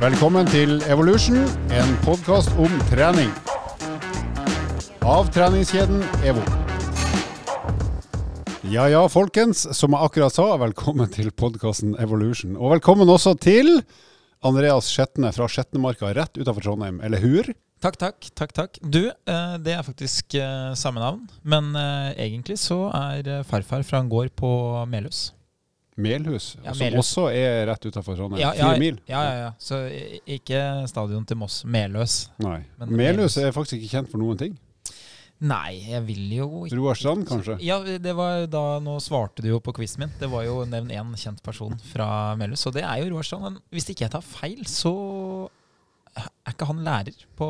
Velkommen til Evolution, en podkast om trening. Av treningskjeden EVO. Ja ja, folkens. Som jeg akkurat sa, velkommen til podkasten Evolution. Og velkommen også til Andreas Skjetne fra Skjetnemarka rett utenfor Trondheim, eller Hur? Takk, takk. takk, takk. Du, eh, det er faktisk eh, samme navn, men eh, egentlig så er farfar fra en gård på Melhus. Melhus, Ja, som Melhus. også er rett utenfor Trondheim. Ja, ja, Fire mil. Ja, ja, ja. Så ikke stadion til Moss. Meløs. Nei. Melhus Melhus. er faktisk ikke kjent for noen ting. Nei, jeg vil jo ikke Roar Strand, kanskje? Ja, det var da Nå svarte du jo på quizen min. Det var jo nevn én kjent person fra Melhus, og det er jo Roar Strand. Men hvis ikke jeg tar feil, så er ikke han lærer på,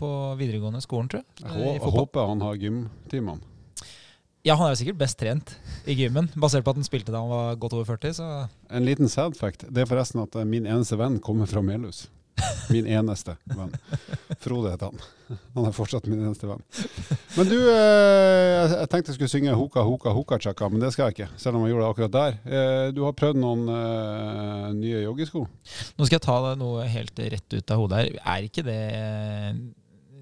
på videregående skolen, tror jeg. Jeg håper han har gymtimene. Ja, han er jo sikkert best trent i gymmen, basert på at han spilte da han var godt over 40. Så En liten sad fact. Det er forresten at eh, min eneste venn kommer fra Melhus. Min eneste venn. Frode heter han. Han er fortsatt min eneste venn. Men du, eh, jeg tenkte jeg skulle synge Hoka Hoka Hoka Chaka, men det skal jeg ikke. Selv om jeg gjorde det akkurat der. Eh, Du har prøvd noen nye joggesko? nå skal jeg ta noe helt rett ut av hodet her. Er ikke det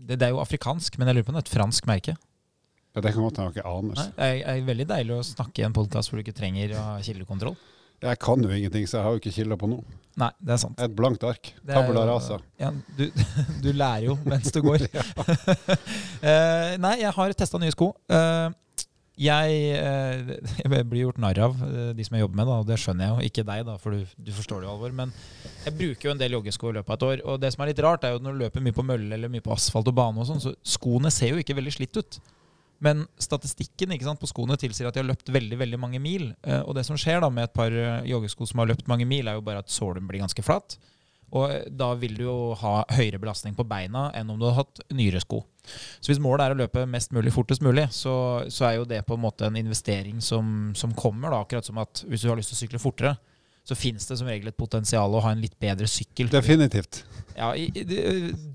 det, det er jo afrikansk, men jeg lurer på om det er et fransk merke. Ja, det kan godt hende ikke aner. Det er, veldig deilig å snakke i en podkast hvor du ikke trenger å ha kildekontroll. Jeg kan jo ingenting, så jeg har jo ikke kilder på noe. Nei, det er sant. Et blankt ark. Tabula rasa. Ja, du, du lærer jo mens du går. uh, nei, jeg har testa nye sko. Uh, jeg, uh, jeg blir gjort narr av, de som jeg jobber med, da, og det skjønner jeg jo. Ikke deg, da, for du, du forstår det jo, Alvor. Men jeg bruker jo en del joggesko i løpet av et år. Og det som er litt rart, er jo når du løper mye på mølle eller mye på asfalt og bane, og sånn, så skoene ser jo ikke veldig slitt ut. Men statistikken ikke sant, på skoene tilsier at de har løpt veldig veldig mange mil. Eh, og det som skjer da med et par eh, joggesko som har løpt mange mil, er jo bare at sålen blir ganske flat. Og eh, da vil du jo ha høyere belastning på beina enn om du hadde hatt nyere sko. Så hvis målet er å løpe mest mulig fortest mulig, så, så er jo det på en måte en investering som, som kommer. da, Akkurat som at hvis du har lyst til å sykle fortere, så finnes det som regel et potensial å ha en litt bedre sykkel. Definitivt. Ja,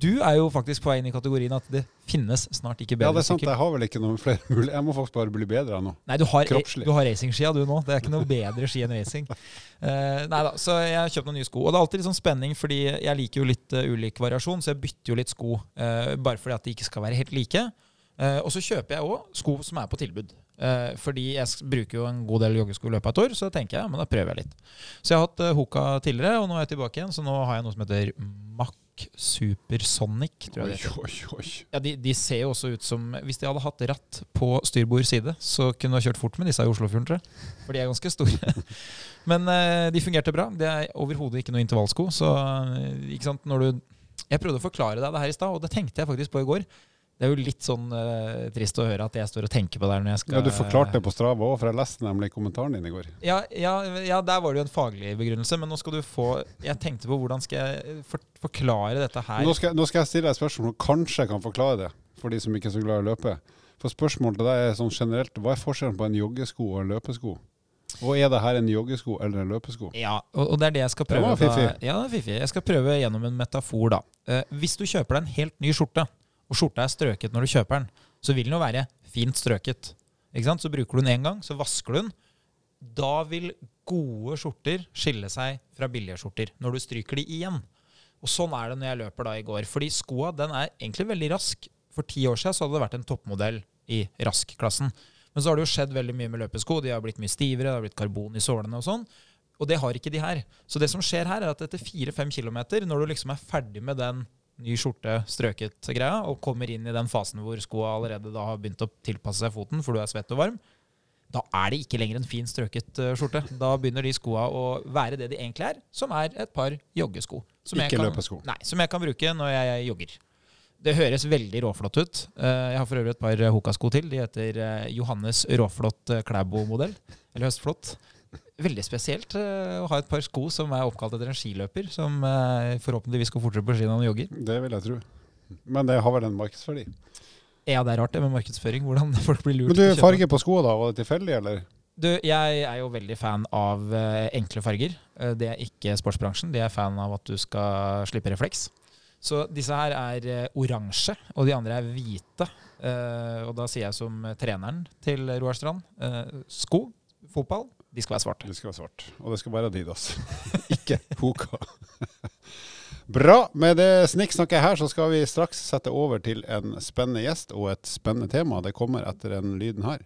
du er jo faktisk på vei inn i kategorien at det finnes snart ikke bedre sykkel. Ja, det er sant. sykkel. Jeg har vel ikke noen flere muligheter. Jeg må faktisk bare bli bedre nå. Nei, du har, Kroppslig. du har racingskia du nå. Det er ikke noe bedre ski enn racing. Uh, nei da, Så jeg har kjøpt noen nye sko. Og det er alltid litt sånn spenning, fordi jeg liker jo litt uh, ulik variasjon, så jeg bytter jo litt sko Uh, bare fordi at de ikke skal være helt like. Og så kjøper jeg òg sko som er på tilbud. Eh, fordi jeg bruker jo en god del joggesko i løpet av et år, så tenker jeg ja, men da prøver jeg litt. Så jeg har hatt eh, Hoka tidligere, og nå er jeg tilbake igjen. Så nå har jeg noe som heter Mack Supersonic, tror jeg. Oi, oi, oi. Ja, de, de ser jo også ut som Hvis de hadde hatt ratt på styrbord side, så kunne du ha kjørt fort med disse i Oslofjorden, tror jeg. For de er ganske store. Men eh, de fungerte bra. Det er overhodet ikke noe intervallsko. Så eh, ikke sant, når du Jeg prøvde å forklare deg det her i stad, og det tenkte jeg faktisk på i går. Det er jo litt sånn uh, trist å høre at jeg står og tenker på det her når jeg skal Ja, Du forklarte det på Strava òg, for jeg leste nemlig kommentaren din i går. ja, ja, ja, der var det jo en faglig begrunnelse, men nå skal du få Jeg tenkte på hvordan skal jeg for, forklare dette her. Nå skal, nå skal jeg stille deg et spørsmål som kanskje kan forklare det, for de som ikke er så glad i å løpe. For spørsmålet til deg er sånn generelt, hva er forskjellen på en joggesko og en løpesko? Og er det her en joggesko eller en løpesko? Ja, og, det er det jeg skal Det prøve. var fiffig. Ja, det er fiffig. Jeg skal prøve gjennom en metafor, da. Eh, hvis du kjøper deg en helt ny skjorte, og skjorta er strøket når du kjøper den, så vil den jo være fint strøket. Ikke sant? Så bruker du den én gang, så vasker du den. Da vil gode skjorter skille seg fra billige skjorter når du stryker de igjen. Og sånn er det når jeg løper da i går. Fordi skoa den er egentlig veldig rask. For ti år siden så hadde det vært en toppmodell i rask-klassen. Men så har det jo skjedd veldig mye med løpesko. De har blitt mye stivere, det har blitt karbon i sålene og sånn. Og det har ikke de her. Så det som skjer her, er at etter fire-fem kilometer, når du liksom er ferdig med den ny skjorte, strøket greia, og kommer inn i den fasen hvor skoa allerede da har begynt å tilpasse seg foten, for du er svett og varm, da er det ikke lenger en fin strøket eh, skjorte. Da begynner de skoa å være det de egentlig er, som er et par joggesko. Som Ikke kan- løpesko. Nei, som jeg kan bruke når jeg jogger. Det høres veldig råflott ut. Eh, Jeg har for øvrig et par Hoka-sko til. De heter eh, Johannes Råflott Klæbo-modell. Eller Høstflott. Veldig spesielt eh, å ha et par sko som er oppkalt etter en skiløper, som eh, forhåpentligvis går fortere på ski når han jogger. Det vil jeg tro. Men det har vel en markedsverdi. Ja, det er rart det med markedsføring. Hvordan folk blir lurt Men du, farge på skoa da, var det tilfeldig, eller? Du, jeg er jo veldig fan av eh, enkle farger. Det er ikke sportsbransjen. De er fan av at du skal slippe refleks. Så disse her er oransje, og de andre er hvite. Og da sier jeg som treneren til Roar Strand sko, fotball, de skal være svarte. De skal være svart. Og det skal være Adidas. ikke Hoka. Bra. Med det snikksnakket her så skal vi straks sette over til en spennende gjest og et spennende tema. Det kommer etter den lyden her.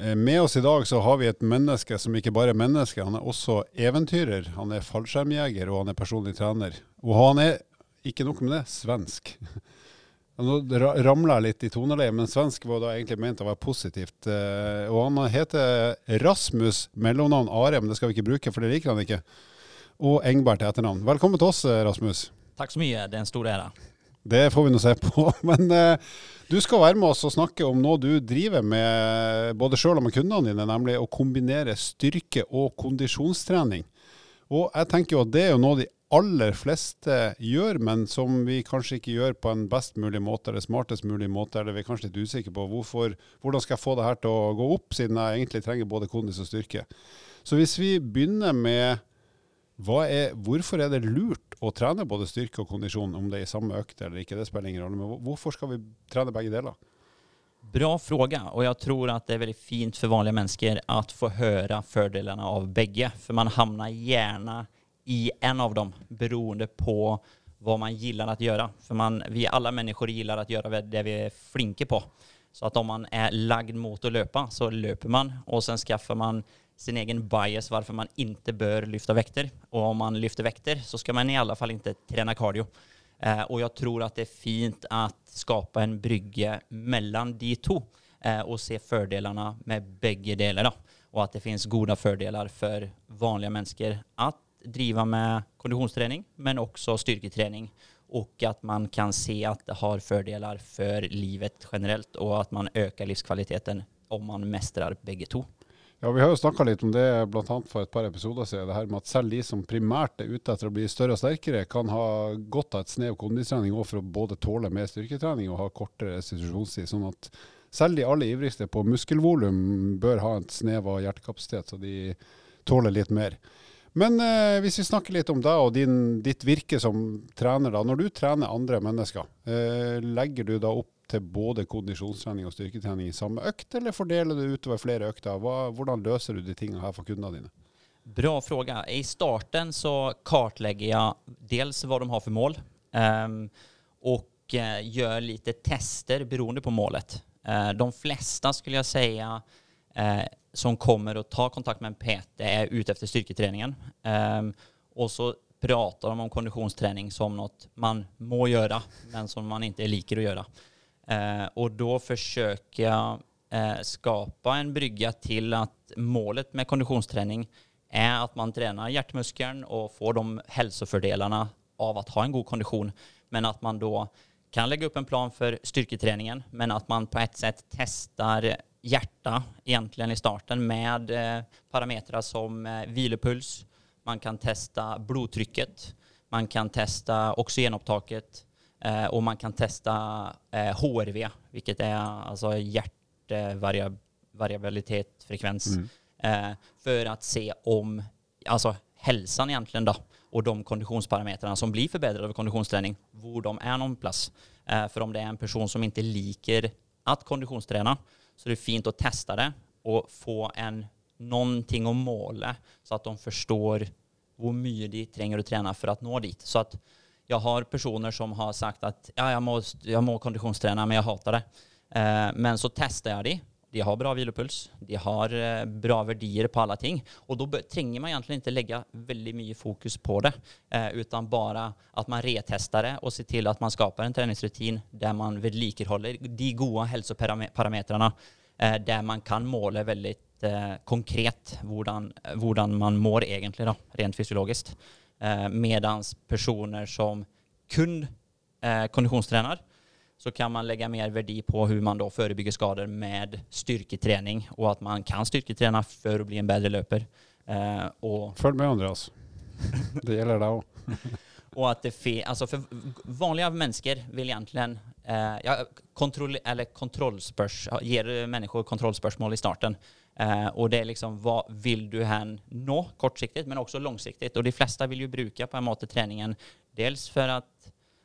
Eh, Med oss i dag så har vi et menneske som ikke bare er menneske, han er også eventyrer. Han er fallskjermjeger og han er personlig trener. Og han er, ikke nok med det, svensk. Nå ra- ramler jeg litt i toneleiet, men svensk var da egentlig ment å være positivt. Eh, Og han heter Rasmus, mellomnavn Are, men det skal vi ikke bruke, for det liker han ikke. Og Engberg til etternavn. Velkommen til oss, eh, Rasmus. Takk så mye, det er en stor ære. Det får vi nå se på. Men eh, du skal være med oss og snakke om noe du driver med både sjøl og med kundene dine, nemlig å kombinere styrke- og kondisjonstrening. Og jeg tenker jo at det er jo noe de aller fleste gjør, men som vi kanskje ikke gjør på en best mulig måte eller smartest mulig måte, eller vi er kanskje litt usikre på hvorfor, hvordan skal jeg få det her til å gå opp, siden jeg egentlig trenger både kondis og styrke. Så hvis vi begynner med er, hvorfor er det lurt å trene både styrke og kondisjon, om det er i samme økt eller ikke? Det spiller ingen rolle. Men hvorfor skal vi trene begge deler? Bra fråga och jag tror att det är väldigt fint för vanliga människor att få höra fördelarna av bägge. För man hamnar gärna i en av dem beroende på vad man gillar att göra. För man, vi alla människor gillar att göra det vi är flinke på. Så att om man är lagd mot att löpa så löper man och sen skaffar man sin egen bias varför man inte bör lyfta vekter. Och om man lyfter vekter så ska man i alla fall inte träna cardio. Eh, och jag tror att det är fint att skapa en brygge mellan de to eh, och se fördelarna med bägge delarna. Och att det finns goda fördelar för vanliga människor att driva med konditionsträning men också styrketräning och att man kan se att det har fördelar för livet generellt och att man ökar livskvaliteten om man mestrar begge to. Ja, Vi har jo snakka litt om det bl.a. for et par episoder siden. Det her med at selv de som primært er ute etter å bli større og sterkere, kan ha godt av et snev kondistrening også for å både tåle mer styrketrening og ha kortere restitusjonstid. Sånn at selv de aller ivrigste på muskelvolum bør ha et snev av hjertekapasitet, så de tåler litt mer. Men eh, hvis vi snakker litt om deg og din, ditt virke som trener. da. Når du trener andre mennesker, eh, legger du da opp til både kondisjonstrening og styrketrening i samme økt, eller fordeler du utover flere økter? Hva, hvordan løser du de tingene her for kundene dine? Bra fråga. I starten så kartlegger jeg dels hva de har for mål um, og gjør litt tester beroende på målet. Uh, de fleste skulle jeg säga eh, som kommer och tar kontakt med en PT är ute efter styrketräningen. Eh, och så pratar de om konditionsträning som något man må göra men som man inte liker att göra. Eh, och då försöker jag eh, skapa en brygga till att målet med konditionsträning är att man tränar hjärtmuskeln och får de hälsofördelarna av att ha en god kondition. Men att man då kan lägga upp en plan för styrketräningen men att man på ett sätt testar hjärta egentligen i starten med eh, parametrar som eh, vilopuls, man kan testa blodtrycket, man kan testa oxygenupptaket eh, och man kan testa eh, HRV, vilket är alltså hjärtvariabilitet, frekvens, eh, för att se om alltså hälsan egentligen då och de konditionsparametrarna som blir förbättrade av konditionsträning, hvor de är någon plats. For för om det är en person som inte liker att konditionsträna så är det fint att testa det och få en någonting att måla så att de förstår hur mycket de tränger att träna för att nå dit. Så att jag har personer som har sagt att ja, jag, må, jag må konditionsträna men jag hatar det. Eh, men så testar jag det. De har bra vilopuls, de har eh, bra verdier på alle ting. Og da trenger man egentlig ikke legge veldig mye fokus på det, eh, utan bare at man retester det og ser til at man skaper en treningsrutin der man vedlikeholder de gode helseparametrene, eh, der man kan måle veldig eh, konkret hvordan, hvordan man mår egentlig, da, rent fysiologisk. Eh, Mens personer som kun eh, konditionstränar så kan man lägga mer verdi på hur man då förebygger skador med styrketräning och att man kan styrketräna för att bli en bättre löper. Eh, och Følg med, Andreas. Det gjelder deg òg. och att det fe- alltså för vanliga människor vill egentligen eh, ja, kontroll, eller kontrollspörs, ger människor kontrollspörsmål i starten. Eh, och det är liksom vad vill du här nå kortsiktigt men också långsiktigt. Och de flesta vill ju bruka på en måte träningen dels för att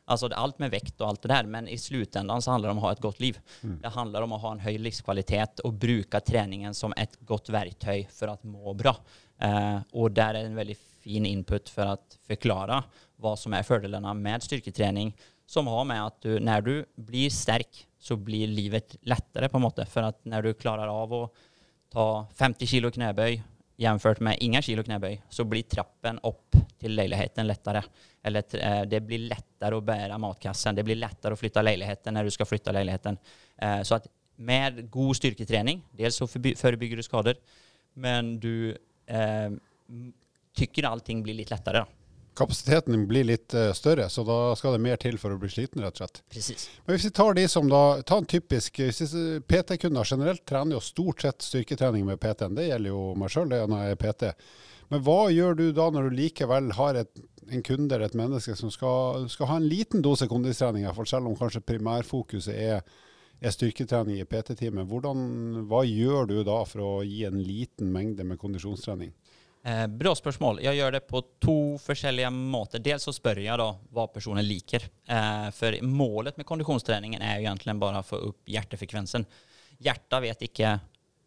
Alltså allt med vekt och allt det där, men i slutändan så handlar det om att ha ett gott liv. Det handlar om att ha en høy livskvalitet och bruka träningen som ett gott verktyg för att må bra. Eh, och där är en väldigt fin input för att förklara vad som är fördelarna med styrketräning som har med att du, när du blir stark så blir livet lättare på en måte. För att när du klarar av att ta 50 kilo knäböj jämfört med inga kilo knebøy, så blir trappen opp til leiligheten lettere. Eller eh, det blir lettere å bære matkassen. Det blir lettere å flytta leiligheten når du skal flytta lägenheten. Eh, så at med god styrketrening, dels så forebygger du skader, men du eh, allting blir litt lettere. Då. Kapasiteten blir litt uh, større, så da skal det mer til for å bli sliten, rett og slett. Precis. Men hvis vi tar de som da, ta en typisk PT-kunder generelt trener jo stort sett styrketrening med PT-en. Det gjelder jo meg sjøl når jeg er PT. Men hva gjør du da når du likevel har et, en kunde eller et menneske som skal, skal ha en liten dose kondistrening, selv om kanskje primærfokuset er, er styrketrening i PT-teamet. Hva gjør du da for å gi en liten mengde med kondisjonstrening? Eh, bra spørsmål. Jeg gjør det på to forskjellige måter. Dels så spør jeg da hva personen liker. Eh, for målet med kondisjonstreningen er egentlig bare å få opp hjertefrekvensen. Hjertet vet ikke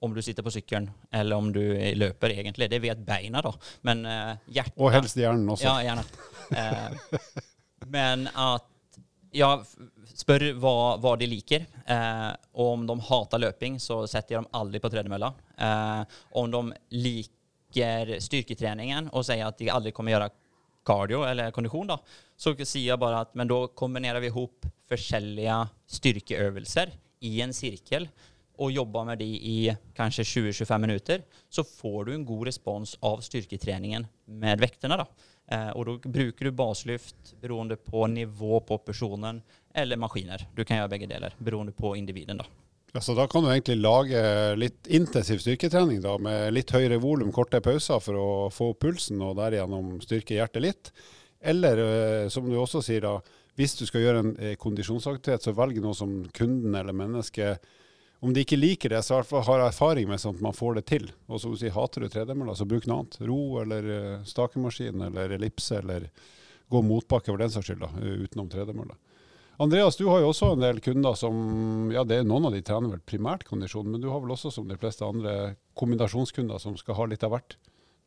om du sitter på sykkelen eller om du løper, egentlig. Det vet beina, da. Men eh, hjertet Og helst hjernen også. Ja, gjerne. Eh, men at jeg spør hva, hva de liker. Eh, og om de hater løping, så setter jeg dem aldri på tredemølla. Eh, om de liker liker styrketreningen og sier at de aldri kommer gjøre cardio eller kondition da, så sier jeg bare at men da kombinerer vi ihop forskjellige styrkeøvelser i en cirkel og jobber med de i kanskje 20-25 minutter, så får du en god respons av styrketreningen med vektene. Da. Eh, og da bruker du baslyft beroende på nivå på personen eller maskiner. Du kan gjøre begge deler beroende på individen. da. Ja, så Da kan du egentlig lage litt intensiv styrketrening da, med litt høyere volum, korte pauser for å få opp pulsen og derigjennom styrke hjertet litt. Eller eh, som du også sier, da, hvis du skal gjøre en eh, kondisjonsaktivitet, så velg noe som kunden eller mennesket Om de ikke liker det, så har har erfaring med sånn at man får det til. Og som du sier, hater du tredemølla, så bruk noe annet. Ro eller eh, stakemaskin eller ellipse eller gå motbakke for den saks skyld, da, utenom tredemølla. Andreas, du har jo også en del kunder som ja, det er Noen av de trener vel primært kondisjon, men du har vel også som de fleste andre kombinasjonskunder som skal ha litt av hvert.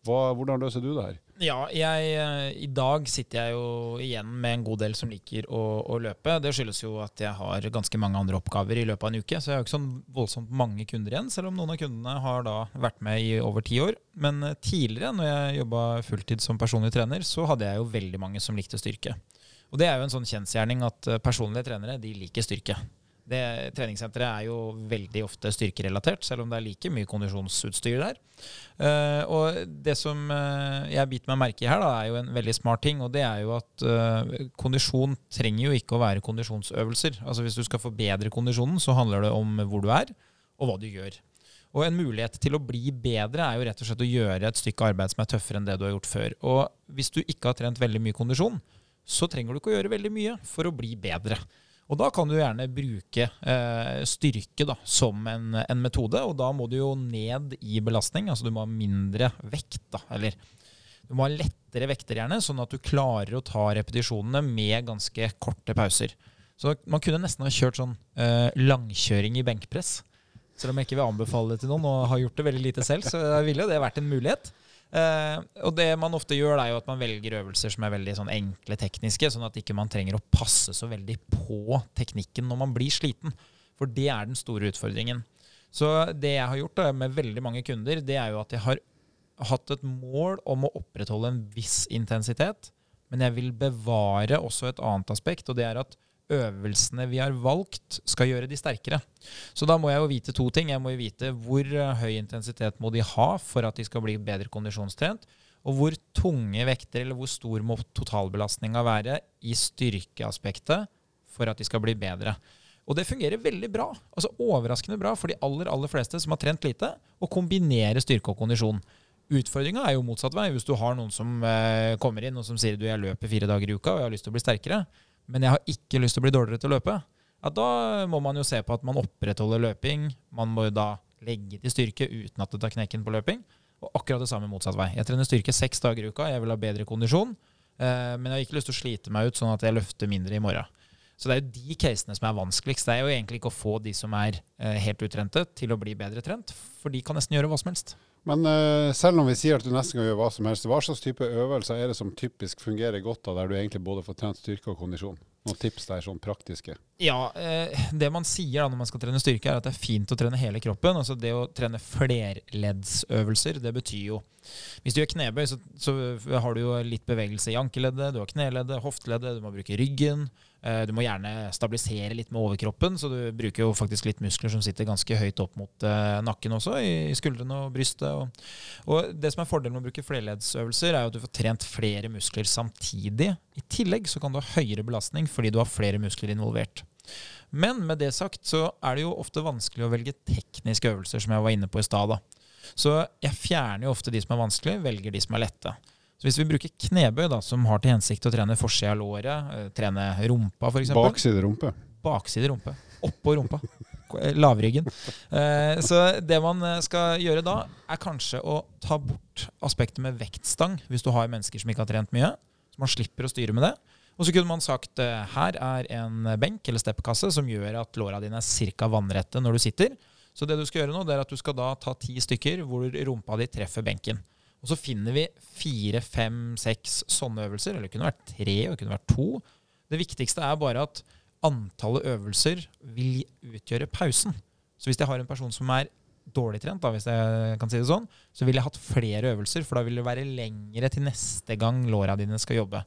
Hva, hvordan løser du det her? Ja, jeg, eh, I dag sitter jeg jo igjen med en god del som liker å, å, løpe. Det skyldes jo at jeg har ganske mange andre oppgaver i løpet av en uke. Så jeg har ikke sånn voldsomt mange kunder igjen, selv om noen av kundene har da vært med i over ti år. Men eh, tidligere, når jeg jobba fulltid som personlig trener, så hadde jeg jo veldig mange som likte styrke. Og det er jo en sånn kjensgjerning at eh, personlige trenere de liker styrke. Det, treningssenteret er jo veldig ofte styrkerelatert, selv om det er like mye kondisjonsutstyr der. Uh, og det som uh, jeg biter meg merke i her, da, er jo en veldig smart ting. Og det er jo at uh, kondisjon trenger jo ikke å være kondisjonsøvelser. Altså Hvis du skal forbedre kondisjonen, så handler det om hvor du er, og hva du gjør. Og en mulighet til å bli bedre er jo rett og slett å gjøre et stykke arbeid som er tøffere enn det du har gjort før. Og hvis du ikke har trent veldig mye kondisjon, så trenger du ikke å gjøre veldig mye for å bli bedre. Og da kan du gjerne bruke eh, styrke da, som en, en, metode, og da må du jo ned i belastning. Altså du må ha mindre vekt, da, eller du må ha lettere vekter gjerne, sånn at du klarer å ta repetisjonene med ganske korte pauser. Så man kunne nesten ha kjørt sånn eh, langkjøring i benkpress. Selv om jeg ikke vil anbefale det til noen og har gjort det veldig lite selv, så ville det vært en mulighet. Uh, og det man ofte gjør, er jo at man velger øvelser som er veldig sånn enkle tekniske, sånn at ikke man trenger å passe så veldig på teknikken når man blir sliten. For det er den store utfordringen. Så det jeg har gjort da, med veldig mange kunder, det er jo at jeg har hatt et mål om å opprettholde en viss intensitet, men jeg vil bevare også et annet aspekt, og det er at øvelsene vi har valgt, skal gjøre de sterkere. Så da må jeg jo vite to ting. Jeg må jo vite hvor eh, høy intensitet må de ha for at de skal bli bedre kondisjonstrent. Og hvor tunge vekter, eller hvor stor må totalbelastninga være i styrkeaspektet for at de skal bli bedre. Og det fungerer veldig bra. altså Overraskende bra for de aller aller fleste som har trent lite, å kombinere styrke og kondisjon. Utfordringa er jo motsatt vei. Hvis du har noen som eh, kommer inn og som sier du jeg løper fire dager i uka og jeg har lyst til å bli sterkere, men jeg har ikke lyst til å bli dårligere til å løpe, ja, da må man jo se på at man opprettholder løping. Man må jo da legge til styrke uten at det tar knekken på løping. Og akkurat det samme motsatt vei. Jeg trener styrke seks dager i uka. Jeg vil ha bedre kondisjon. Eh, men jeg har ikke lyst til å slite meg ut sånn at jeg løfter mindre i morgen. Så det er jo de casene som er vanskeligst. Det er jo egentlig ikke å få de som er eh, helt utrente, til å bli bedre trent, for de kan nesten gjøre hva som helst. Men uh, selv om vi sier at du nesten kan gjøre hva som helst, hva slags type øvelser er det som typisk fungerer godt da, der du egentlig både får trent styrke og kondisjon? Noen tips der, sånn praktiske? Ja, uh, Det man sier da når man skal trene styrke, er at det er fint å trene hele kroppen. Altså Det å trene flerleddsøvelser, det betyr jo Hvis du gjør knebøy, så, så har du jo litt bevegelse i ankeleddet, du har kneleddet, hofteleddet, du må bruke ryggen. Eh, du må gjerne stabilisere litt med overkroppen, så du bruker jo faktisk litt muskler som sitter ganske høyt opp mot eh, nakken også, i skuldrene og brystet. Og, det som er fordelen med å bruke flerleddsøvelser, er jo at du får trent flere muskler samtidig. I tillegg så kan du ha høyere belastning fordi du har flere muskler involvert. Men med det sagt så er det jo ofte vanskelig å velge tekniske øvelser, som jeg var inne på i stad. Så jeg fjerner jo ofte de som er vanskelige, velger de som er lette. Så hvis vi bruker knebøy, da, som har til hensikt å trene forsida av låret, eh, trene rumpa f.eks. Bakside rumpe. Bakside rumpe. Oppå rumpa. Eh, lavryggen. Eh, så det man skal gjøre da, er kanskje å ta bort aspektet med vektstang, hvis du har mennesker som ikke har trent mye. Så man slipper å styre med det. Og så kunne man sagt her er en benk eller steppkasse som gjør at låra dine er ca. vannrette når du sitter. Så det du skal gjøre nå, det er at du skal da ta ti stykker hvor rumpa di treffer benken. Og så finner vi fire, fem, seks sånne øvelser. Eller det kunne vært tre, og det kunne vært to. Det viktigste er bare at antallet øvelser vil utgjøre pausen. Så hvis jeg har en person som er dårlig trent, da, hvis jeg kan si det sånn, så ville jeg hatt flere øvelser, for da vil det være lengre til neste gang låra dine skal jobbe.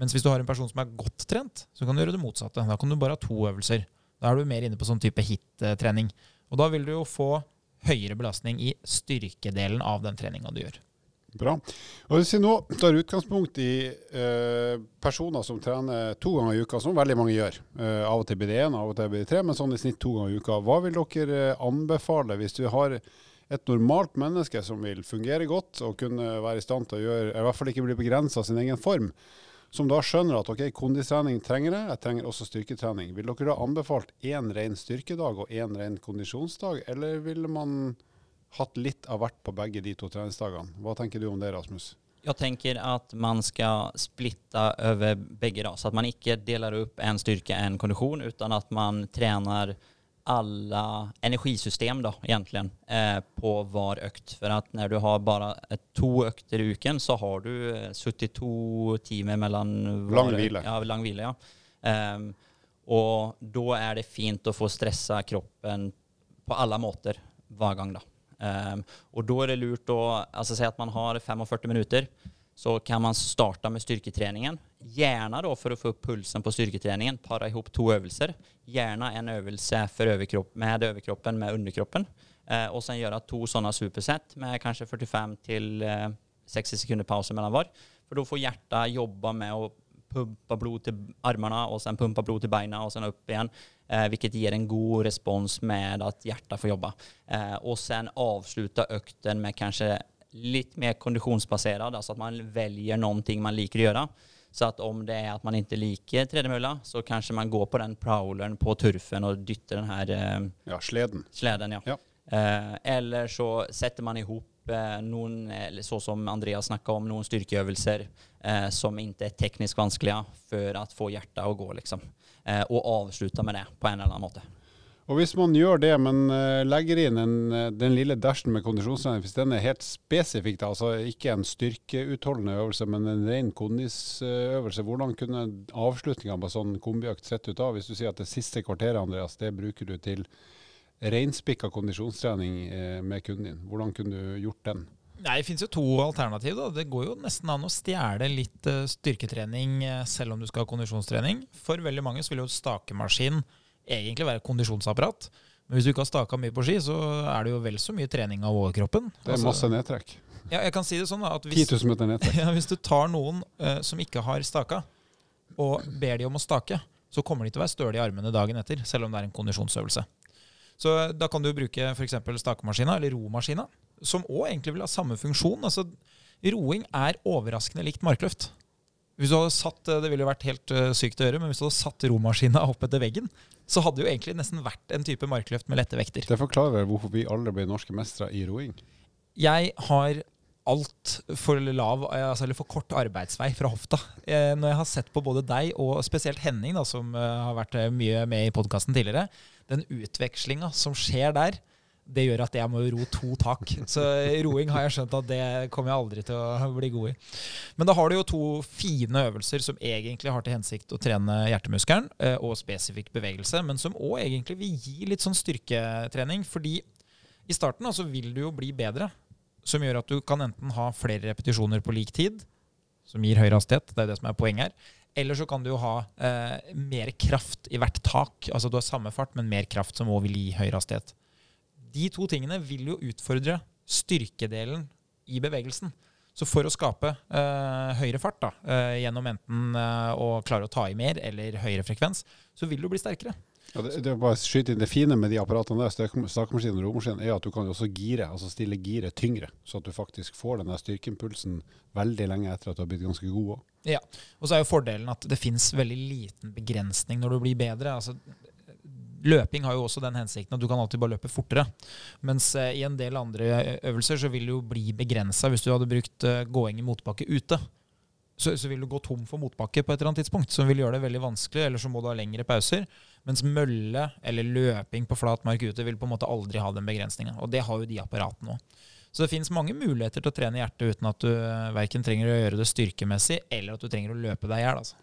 Mens hvis du har en person som er godt trent, så kan du gjøre det motsatte. Da kan du bare ha to øvelser. Da er du mer inne på sånn type hit-trening. Og da vil du jo få høyere belastning i styrkedelen av den treninga du gjør. Bra. Og Hvis vi nå tar utgangspunkt i eh, personer som trener to ganger i uka, som veldig mange gjør. Eh, av og til blir det én, av og til blir det tre, men sånn i snitt to ganger i uka. Hva vil dere eh, anbefale hvis du har et normalt menneske som vil fungere godt og kunne være i stand til å gjøre, i hvert fall ikke bli begrensa av sin egen form, som da skjønner at ok, kondistrening trenger jeg, jeg trenger også styrketrening. Vil dere da anbefalt én ren styrkedag og én ren kondisjonsdag, eller ville man hatt litt av hvert på begge de to treningsdagene. Hva tenker du om det, Rasmus? Jeg tenker at man skal splitte over begge, da, så at man ikke deler opp en styrke, en kondisjon, utan at man trener alle energisystem da, egentlig, eh, på hver økt. For at når du har bare to økter i uken, så har du 72 timer mellom Lang hvile. Ja, lang hvile, ja. Eh, og da er det fint å få stressa kroppen på alle måter hver gang, da. Um, og da er det lurt å altså, Si at man har 45 minutter. så kan man starte med styrketreningen. Gjerne da for å få opp pulsen på styrketreningen. para ihop to øvelser. Gjerne en øvelse för överkropp, med overkroppen med underkroppen. Uh, og sen gjøre to sånne supersett med kanskje 45 till uh, eh, 60 sekunder pause mellom hver. For da får hjertet jobba med att pumpa blod til armene, og sen pumpa blod til beina, og sen opp igjen. Eh, vilket gir en god respons med at hjertet får jobbe. Eh, og sen avsluta økten med kanskje litt mer kondisjonsbasert, altså at man velger noe man liker å gjøre. Så at om det er at man ikke liker tredemølla, så kanskje man går på den prowlern på turfen og dytter den her eh, ja, sleden. sleden ja. ja. Eh, eller så sätter man ihop eh, noen, så som Andreas snakka om, noen styrkeøvelser eh, som ikke er teknisk vanskelige for å få hjertet å gå, liksom. Eh, og avslutte med det på en eller annen måte. Og Hvis man gjør det, men uh, legger inn en, den lille dashen med kondisjonstrening, hvis den er helt spesifikk, altså ikke en styrkeutholdende øvelse, men en ren kondisøvelse, hvordan kunne avslutninga på sånn kombiøkt sett ut da? Hvis du sier at det siste kvarteret Andreas, det bruker du til reinspikka kondisjonstrening uh, med kunden din, hvordan kunne du gjort den? Nei, Det finnes jo to alternativ. da. Det går jo nesten an å stjele litt uh, styrketrening uh, selv om du skal ha kondisjonstrening. For veldig mange så vil jo stakemaskin egentlig være kondisjonsapparat. Men hvis du ikke har staka mye på ski, så er det jo vel så mye trening av overkroppen. Det er altså, masse nedtrekk. Ja, jeg kan si det sånn da, at hvis, 10 000 meter nedtrekk. Ja, hvis du tar noen uh, som ikke har staka, og ber de om å stake, så kommer de til å være støle i armene dagen etter, selv om det er en kondisjonsøvelse. Så da kan du bruke f.eks. stakemaskina eller romaskina som òg egentlig vil ha samme funksjon. Altså, roing er overraskende likt markløft. Hvis du hadde satt, eh, Det ville vært helt uh, sykt å gjøre, men hvis du hadde satt romaskina opp etter veggen, så hadde det jo egentlig nesten vært en type markløft med lette vekter. Det forklarer hvorfor vi alle ble norske mestere i roing. Jeg har altfor lav, altså, eller for kort arbeidsvei fra hofta. Eh, når jeg har sett på både deg og spesielt Henning, da, som eh, har vært eh, mye med i podkasten tidligere, den utvekslinga som skjer der, det gjør at jeg må ro to tak. Så roing har jeg skjønt at det kommer jeg aldri til å bli god i. Men da har du jo to fine øvelser som egentlig har til hensikt å trene hjertemuskelen og spesifikk bevegelse, men som òg egentlig vil gi litt sånn styrketrening. Fordi i starten altså, vil du jo bli bedre, som gjør at du kan enten ha flere repetisjoner på lik tid, som gir høyere hastighet, det er det som er poenget her. Eller så kan du ha eh, mer kraft i hvert tak. Altså du har samme fart, men mer kraft som òg vil gi høyere hastighet de to tingene vil jo utfordre styrkedelen i bevegelsen. Så for å skape uh, høyere fart, da, uh, gjennom enten uh, å klare å ta i mer eller høyere frekvens, så vil du bli sterkere. Ja, det, det, bare skyte inn det fine med de apparatene der, stakemaskinen og romaskinen, er at du kan også gire, altså stille giret tyngre, så at du faktisk får den styrkeimpulsen veldig lenge etter at du har blitt ganske god òg. Ja, og så er jo fordelen at det fins veldig liten begrensning når du blir bedre. Altså, Løping har jo også den hensikten at du kan alltid bare løpe fortere. Mens eh, i en del andre øvelser så vil du jo bli begrensa hvis du hadde brukt uh, gåing i motbakke ute. Så, så, vil du gå tom for motbakke på et eller annet tidspunkt, som vil gjøre det veldig vanskelig. Eller så må du ha lengre pauser. Mens mølle eller løping på flat mark ute vil på en måte aldri ha den begrensninga. Og det har jo de apparatene òg. Så det fins mange muligheter til å trene hjertet uten at du uh, verken trenger å gjøre det styrkemessig, eller at du trenger å løpe deg i hjel. Altså.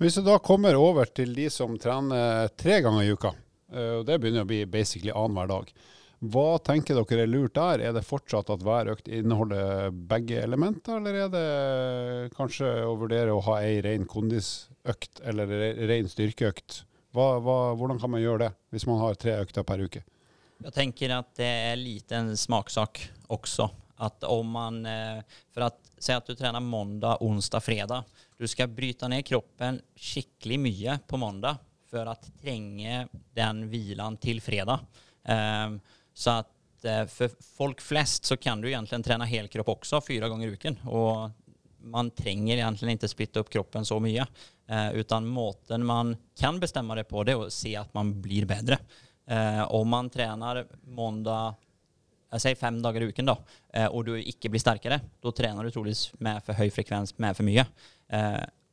Hvis du da kommer over til de som trener tre ganger i uka, Eh, og Det begynner å bli basically annenhver dag. Hva tenker dere er lurt der? Er det fortsatt at hver økt inneholder begge elementer, eller er det kanskje å vurdere å ha ei ren kondisøkt eller ren styrkeøkt? Hva, hva, hvordan kan man gjøre det, hvis man har tre økter per uke? Jeg tenker at det er litt en smaksak også. At om man, eh, for at Si at du trener mandag, onsdag, fredag. Du skal bryte ned kroppen skikkelig mye på mandag for å trenge den hvilen til fredag. Um, så at uh, for folk flest så kan du egentlig trene helkropp også fire ganger i uken. Og man trenger egentlig ikke splitte opp kroppen så mye. Uh, utan måten man kan bestemme det på, det er å se at man blir bedre. Uh, om man trener mandag jeg sier fem dager i uken, da, og du ikke blir sterkere, da trener du troligvis med for høy frekvens, med for mye.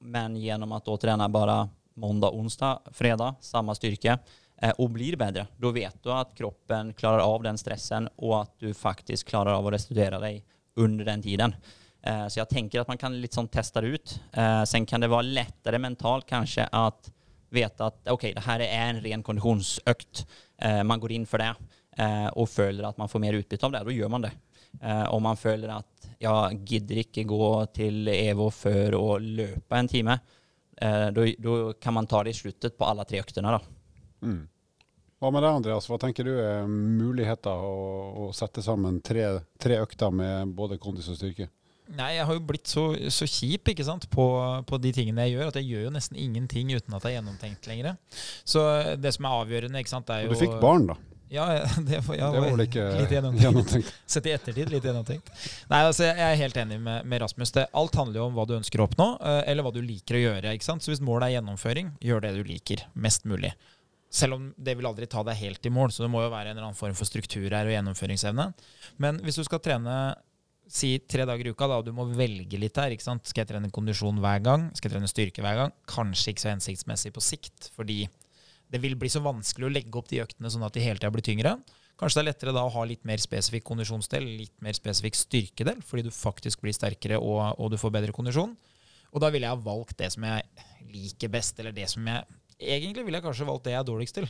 Men gjennom at da trener bare måndag, onsdag, fredag, samme styrke eh, og blir bedre. Da vet du at kroppen klarer av den stressen, og at du faktisk klarer av å restituere deg under den tiden. Eh, så jeg tenker at man kan litt sånn teste det ut. Eh, sen kan det være lettere mentalt kanskje at vite at ok, det her er en ren kondisjonsøkt. man går inn for det og føler at man får mer utbytte av det. Da gjør man det. om man føler at jeg gidder ikke gå til EVO før å løpe en time, Eh, da kan man ta det i slutten på alle tre øktene. Mm. Hva med deg, Andreas? Hva tenker du er muligheter å, å sette sammen tre, tre, økter med både kondis og styrke? Nei, jeg har jo blitt så, så kjip ikke sant, på, på, de tingene jeg gjør, at jeg gjør jo nesten ingenting uten at det er gjennomtenkt lenger. Så det som er avgjørende, ikke sant, er jo Du fikk barn, da? Ja, det, var, ja, det var vel ikke litt gjennomtenkt. gjennomtenkt. Sett i ettertid litt gjennomtenkt. Nei, altså, Jeg er helt enig med, med Rasmus. Det, alt handler jo om hva du ønsker å oppnå, eh, eller hva du liker å gjøre. ikke sant? Så hvis målet er gjennomføring, gjør det du liker. Mest mulig. Selv om det vil aldri ta deg helt i mål, så det må jo være en eller annen form for struktur her og gjennomføringsevne. Men hvis du skal trene si tre dager i uka, da, og du må velge litt her. ikke sant? Skal jeg trene kondisjon hver gang? Skal jeg trene styrke hver gang? Kanskje ikke så hensiktsmessig på sikt, fordi det vil bli så vanskelig å legge opp de øktene sånn at de hele tida blir tyngre. Kanskje det er lettere da å ha litt mer spesifikk kondisjonsdel, litt mer spesifikk styrkedel, fordi du faktisk blir sterkere og, og, du får bedre kondisjon. Og da ville jeg ha valgt det som jeg liker best, eller det som jeg Egentlig ville jeg kanskje valgt det jeg er dårligst til,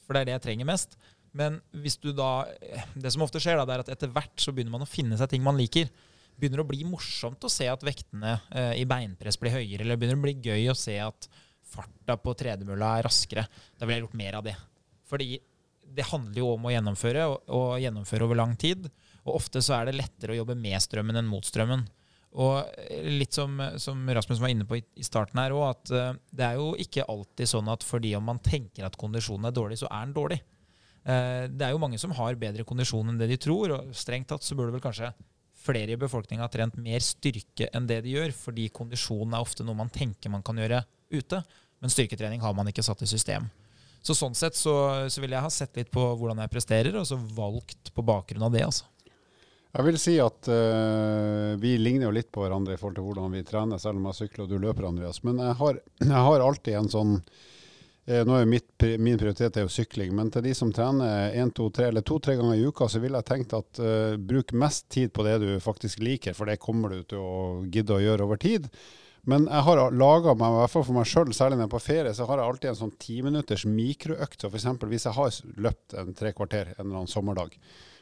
for det er det jeg trenger mest. Men hvis du da Det som ofte skjer, da, det er at etter hvert så begynner man å finne seg ting man liker. Begynner å bli morsomt å se at vektene eh, i beinpress blir høyere, eller begynner å bli gøy å se at farta på tredemølla er raskere. Da ville jeg gjort mer av det. Fordi det handler jo om å gjennomføre, og, og, gjennomføre over lang tid. Og ofte så er det lettere å jobbe med strømmen enn mot strømmen. Og litt som, som Rasmus var inne på i, i starten her òg, at uh, det er jo ikke alltid sånn at fordi om man tenker at kondisjonen er dårlig, så er den dårlig. Uh, det er jo mange som har bedre kondisjon enn det de tror, og strengt tatt så burde vel kanskje flere i befolkninga ha trent mer styrke enn det de gjør, fordi kondisjon er ofte noe man tenker man kan gjøre ute. Men styrketrening har man ikke satt i system. Så sånn sett så, så vil jeg ha sett litt på hvordan jeg presterer, og så valgt på bakgrunn av det. altså. Jeg vil si at uh, vi ligner jo litt på hverandre i forhold til hvordan vi trener, selv om jeg sykler og du løper, Andreas. Men jeg har, jeg har alltid en sånn Nå er mitt, min prioritet er jo sykling, men til de som trener én, to, tre eller to-tre ganger i uka, så ville jeg tenkt at uh, bruk mest tid på det du faktisk liker, for det kommer du til å gidde å gjøre over tid. Men jeg har laga meg, i hvert fall for meg sjøl, særlig når jeg er på ferie, så har jeg alltid en sånn timinutters mikroøkt. Så f.eks. hvis jeg har løpt en tre kvarter en eller annen sommerdag,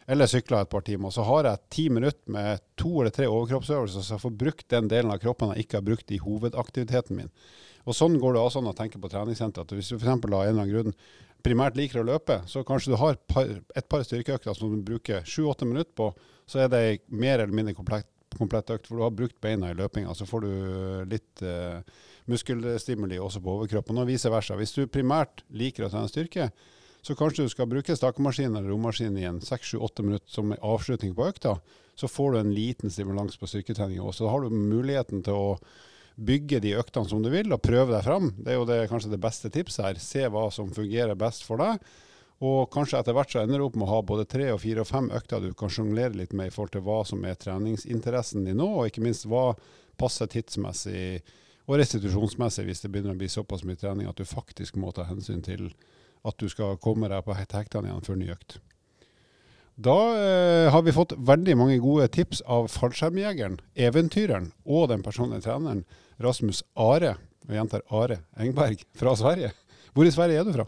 eller sykla et par timer, så har jeg ti minutter med to eller tre overkroppsøvelser, så jeg får brukt den delen av kroppen jeg ikke har brukt i hovedaktiviteten min. Og Sånn går det også an å tenke på treningssenter. at Hvis du f.eks. av en eller annen grunn primært liker å løpe, så kanskje du har par, et par styrkeøkter som du bruker sju-åtte minutter på, så er det mer eller mindre komplett, komplett økt, for du har brukt beina i løpinga. Så får du litt eh, muskelstimuli også på overkroppen, og vice versa. Hvis du primært liker å trene styrke, så kanskje du skal bruke stakemaskin eller romaskin i en 6-7-8 minutter som avslutning på økta. Så får du en liten stimulans på styrketrening også. Da har du muligheten til å bygge de øktene som du vil, og prøve deg fram. Det er jo det, kanskje det beste tipset her. Se hva som fungerer best for deg. Og kanskje etter hvert så ender du opp med å ha både tre og fire og fem økter du kan sjonglere litt med i forhold til hva som er treningsinteressen din nå, og ikke minst hva passer tidsmessig og restitusjonsmessig hvis det begynner å bli såpass mye trening at du faktisk må ta hensyn til at du skal komme deg på hektene igjen før ny økt. Da eh, har vi fått veldig mange gode tips av fallskjermjegeren, eventyreren og den personlige treneren Rasmus Are, og gjentar Are Engberg, fra Sverige. Hvor i Sverige er du fra?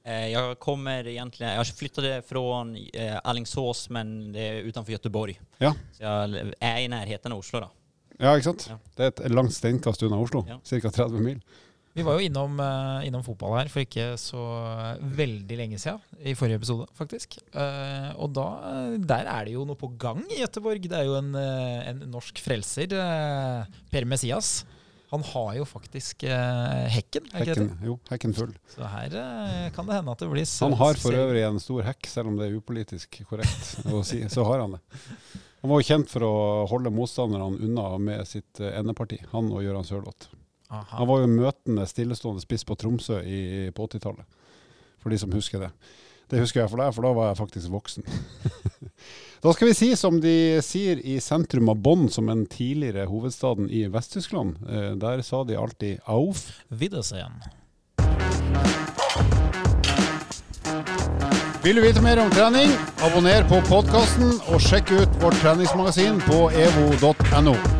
Eh, jeg kommer egentlig Jeg flyttet fra eh, Alingsås, men det er utenfor Göteborg. Ja. Så jeg er i nærheten av Oslo, da. Ja, ikke sant? Ja. Det er et langt steinkast unna Oslo. Ja. Ca. 30 mil. Vi var jo innom, uh, innom, fotball her for ikke så veldig lenge siden. I forrige episode, faktisk. Uh, og da, der er det jo noe på gang i Gøteborg. Det er jo en, uh, en norsk frelser, Per Messias. Han har jo faktisk hekken, er hekken. Jo, hekken full. Så her kan det hende at det blir Han har for øvrig en stor hekk, selv om det er upolitisk korrekt å si. Så har han det. Han var jo kjent for å holde motstanderne unna med sitt endeparti, han og Gøran Sørloth. Han var jo møtende stillestående spiss på Tromsø i, på 80-tallet, for de som husker det. Det husker jeg for deg, for da var jeg faktisk voksen. da skal vi si som de sier i sentrum av Bonn, som en tidligere hovedstaden i Vest-Tyskland. Eh, der sa de alltid 'auf Wiedersehen'. Vil du vite mer om trening, abonner på podkasten og sjekk ut vårt treningsmagasin på evo.no.